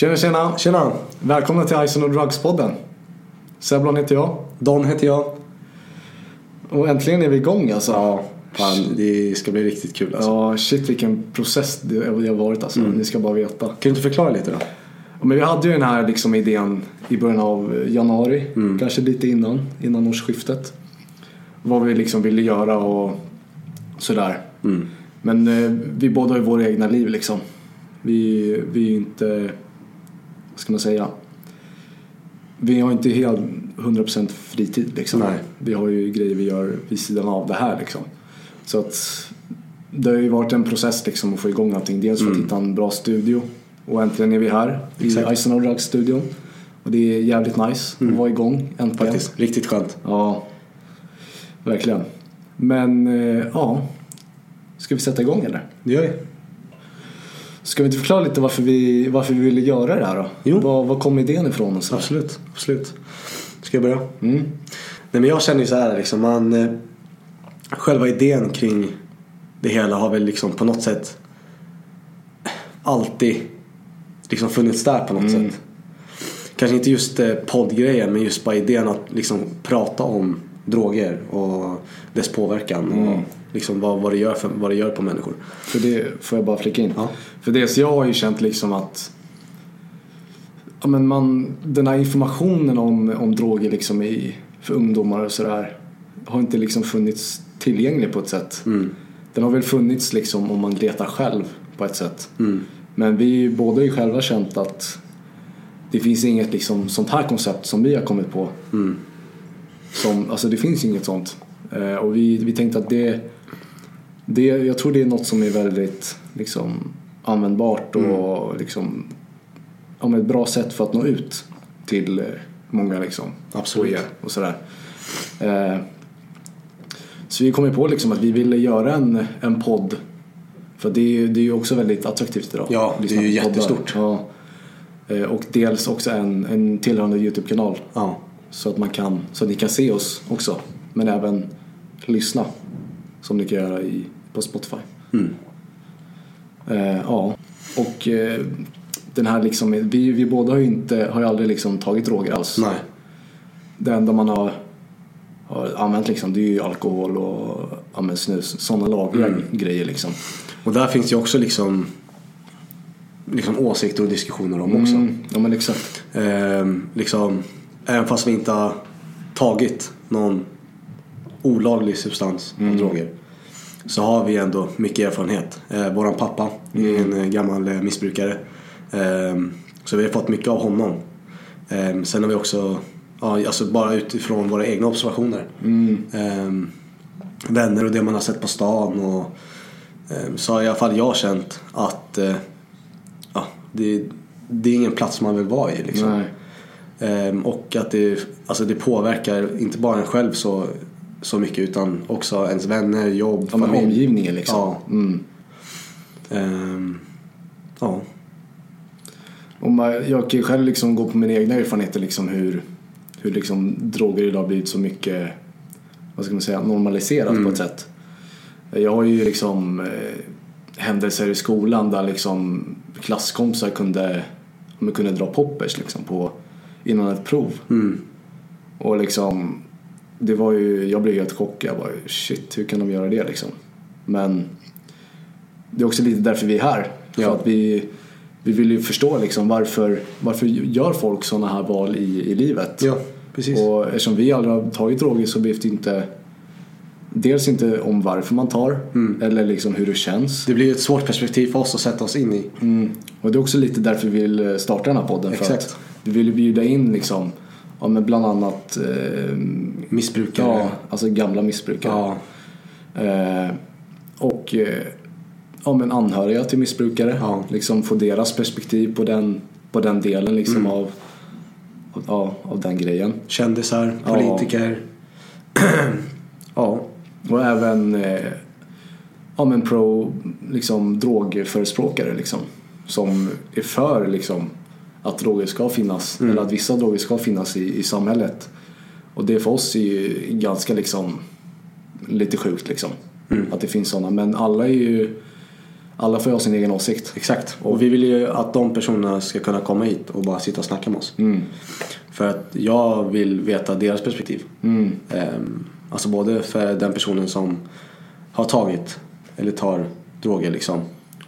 Tjena tjena! Tjena! Välkomna till Ison och Drugs-podden. Seblan heter jag. Don heter jag. Och äntligen är vi igång alltså. Ja, fan, det ska bli riktigt kul alltså. Ja, shit vilken process det har varit alltså. Ni ska bara veta. Kan du inte förklara lite då? Men vi hade ju den här liksom idén i början av januari. Kanske lite innan, innan årsskiftet. Vad vi liksom ville göra och sådär. Men eh, vi båda har ju våra egna liv liksom. Vi, vi är ju inte, vad ska man säga? Vi har inte helt 100% fritid liksom. Nej. Vi har ju grejer vi gör vid sidan av det här liksom. Så att det har ju varit en process liksom att få igång allting. Dels för att hitta en bra studio och äntligen är vi här Exakt. i Ison och Drugs-studion. Och det är jävligt nice att vara igång äntligen. Faktiskt, riktigt skönt. Ja, verkligen. Men eh, ja, ska vi sätta igång eller? Det gör vi. Ska vi inte förklara lite varför vi, varför vi ville göra det här då? Jo. Var, var kom idén ifrån och så? Absolut, absolut. Ska jag börja? Mm. Nej men jag känner ju så här liksom, man... eh, Själva idén kring det hela har väl liksom på något sätt alltid liksom funnits där på något sätt. Kanske inte just eh, poddgrejen men just bara idén att liksom prata om droger och dess påverkan och liksom vad, vad, det gör för, vad det gör på människor. För det får jag bara flika in. Ja. För dels jag har ju känt liksom att ja, men man, den här informationen om, om droger liksom i, för ungdomar och sådär har inte liksom funnits tillgänglig på ett sätt. Den har väl funnits liksom om man letar själv på ett sätt. Men vi båda har ju själva känt att det finns inget liksom sånt här koncept som vi har kommit på. Som, alltså det finns inget sånt. Eh, och vi, vi tänkte att det, det, jag tror det är något som är väldigt liksom, användbart och liksom, ja, men ett bra sätt för att nå ut till eh, många liksom, Absolut. och sådär. Eh, så vi kom ju på liksom att vi ville göra en, en podd för det är ju det är ju också väldigt attraktivt idag. Ja, det är ju jättestort. Ja. Eh, Och dels också en, en tillhörande Youtube-kanal. Ja. Så att, man kan, så att ni kan se oss också. Men även lyssna. Som ni kan göra i, på Spotify. Eh, ja. Och eh, den här liksom, vi, vi båda har ju inte, har ju aldrig liksom tagit droger alls. Nej. Det enda man har, har använt liksom, det är ju alkohol och men snus. Sådana lagliga grejer liksom. Och där finns ju också liksom, liksom åsikter och diskussioner om också. Mm, ja men exakt. Ehm, liksom, även fast vi inte har tagit någon olaglig substans av droger så har vi ändå mycket erfarenhet. Eh, våran pappa är en eh, gammal eh, missbrukare. Ehm, så vi har fått mycket av honom. Ehm, sen har vi också, ja, alltså bara utifrån våra egna observationer. Ehm, vänner och det man har sett på stan. Och, så har i alla fall jag känt att eh, ja, det, det är ingen plats man vill vara i. Liksom. Och att det, alltså det påverkar inte bara en själv så, så mycket utan också ens vänner, jobb, Ja, familj. omgivningen liksom. Ja. Mm. Ehm, ja. Och man, jag kan ju själv liksom gå på mina egna erfarenheter liksom hur, hur liksom droger idag blivit så mycket vad ska man säga, normaliserat på ett sätt. Jag har ju liksom eh, händelser i skolan där liksom klasskompisar kunde, de kunde dra poppers liksom på, innan ett prov. Och liksom det var ju, jag blev helt chockad. Jag bara shit, hur kan de göra det liksom? Men det är också lite därför vi är här. För Ja. att vi, vi vill ju förstå liksom varför, varför gör folk sådana här val i, i livet? ja, precis. Och eftersom vi aldrig har tagit droger så vet vi inte Dels inte om varför man tar eller liksom hur det känns. Det blir ett svårt perspektiv för oss att sätta oss in i. Mm. Och det är också lite därför vi vill starta den här podden. För Exakt. att vi vill bjuda in liksom, ja, men bland annat eh, Missbrukare. ja, alltså gamla missbrukare. Ja. Eh, och eh, ja, men anhöriga till missbrukare. Ja. Liksom få deras perspektiv på den, på den delen liksom Mm. av, av, ja, av den grejen. Kändisar, Ja. politiker. ja. Och även eh, ja, men pro liksom, drogförespråkare liksom, som är för liksom, att droger ska finnas eller att vissa droger ska finnas i, i samhället. Och det för oss är ju ganska liksom lite sjukt liksom. Att det finns sådana. Men alla är ju alla får ju ha sin egen åsikt. Exakt. Och vi vill ju att de personerna ska kunna komma hit och bara sitta och snacka med oss. Mm. För att jag vill veta deras perspektiv. Mm. Ehm, alltså både för den personen som har tagit eller tar droger liksom.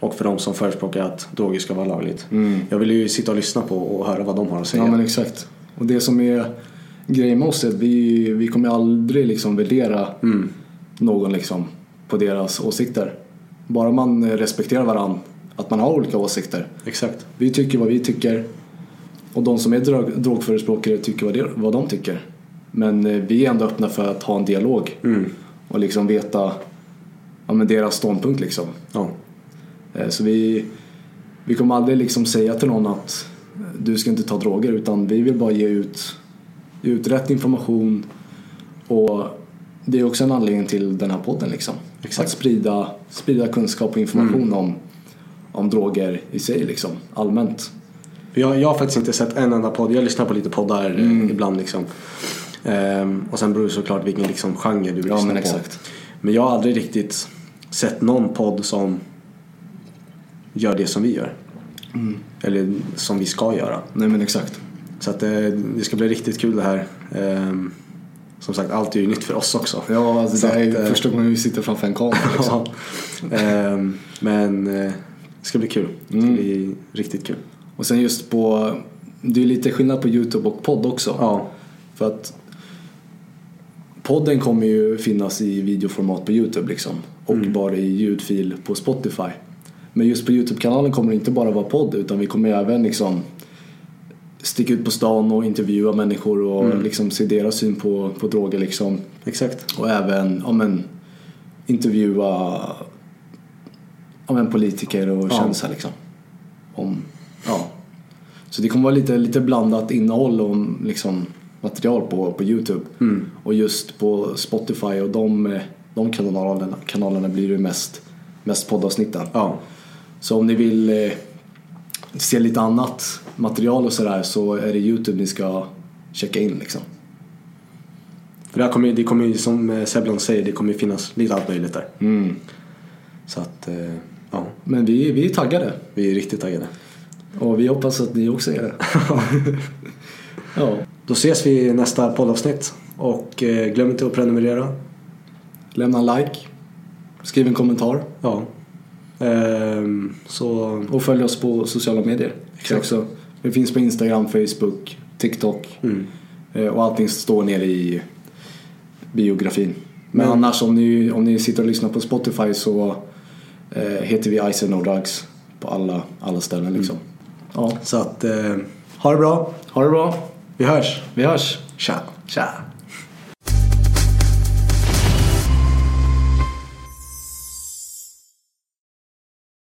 Och för de som förespråkar att droger ska vara lagligt. Mm. Jag vill ju sitta och lyssna på och höra vad de har att säga. Ja men exakt. Och det som är grejen med oss är att vi, vi kommer aldrig liksom värdera Mm. någon liksom på deras åsikter. Bara man respekterar varandra, att man har olika åsikter. Exakt. Vi tycker vad vi tycker och de som är drog, drogförespråkare tycker vad, det, vad de tycker. Men eh, vi är ändå öppna för att ha en dialog Mm. och liksom veta ja, men deras ståndpunkt liksom. Ja. Eh, Så vi, vi kommer aldrig liksom säga till någon att du ska inte ta droger utan vi vill bara ge ut, ge ut rätt information och det är också en anledning till den här podden liksom. Exakt. Att sprida, sprida kunskap och information om, om droger i sig liksom, allmänt. Jag, jag har faktiskt inte sett en enda podd. Jag lyssnar på lite poddar eh, Mm. ibland liksom. Ehm, och sen beror det såklart vilken liksom genre du Ja lyssnar men på. exakt. Men jag har aldrig riktigt sett någon podd som gör det som vi gör. Mm. Eller som vi ska göra. Nej men exakt. Så att det, det ska bli riktigt kul det här. Ehm, som sagt, allt är ju nytt för oss också. Ja, alltså, Så det är ju eh, första gången vi sitter framför en kamera liksom. Ehm, men eh, det ska bli kul. Det Mm. ska bli riktigt kul. Och sen just på, det är lite skillnad på Youtube och podd också. Ja, För att podden kommer ju finnas i videoformat på Youtube liksom. Och Mm. bara i ljudfil på Spotify. Men just på Youtube-kanalen kommer det inte bara vara podd utan vi kommer även liksom sticka ut på stan och intervjua människor och Mm. liksom se deras syn på, på droger liksom. exakt. Och även ja, men, intervjua ja, men, politiker och Ja. kändisar liksom. Om, ja. Så det kommer vara lite, lite blandat innehåll och liksom, material på, på Youtube. Mm. Och just på Spotify och de, de kanalerna, kanalerna blir det mest, mest poddavsnitten. Ja, Så om ni vill eh, se lite annat material och sådär så är det Youtube ni ska checka in liksom. för det, här kommer, det kommer ju som eh, Seblan säger, det kommer ju finnas lite allt möjligt där. Mm. Så att, eh, ja, Men vi, vi är taggade. vi är riktigt taggade. Och vi hoppas att ni också är det. ja. Då ses vi i nästa poddavsnitt. Och glöm inte att prenumerera. Lämna en like. Skriv en kommentar. Ja. Ehm, så Och följ oss på sociala medier. Exakt. Också. Vi finns på Instagram, Facebook, TikTok. mm. Eh, Och allting står nere i biografin. Men Men- annars om ni, om ni sitter och lyssnar på Spotify så eh, heter vi Ice and No Drugs på alla, alla ställen liksom. Ja. Så att, eh, ha det bra. Ha det bra. Vi hörs. Vi hörs. Tja. Tja.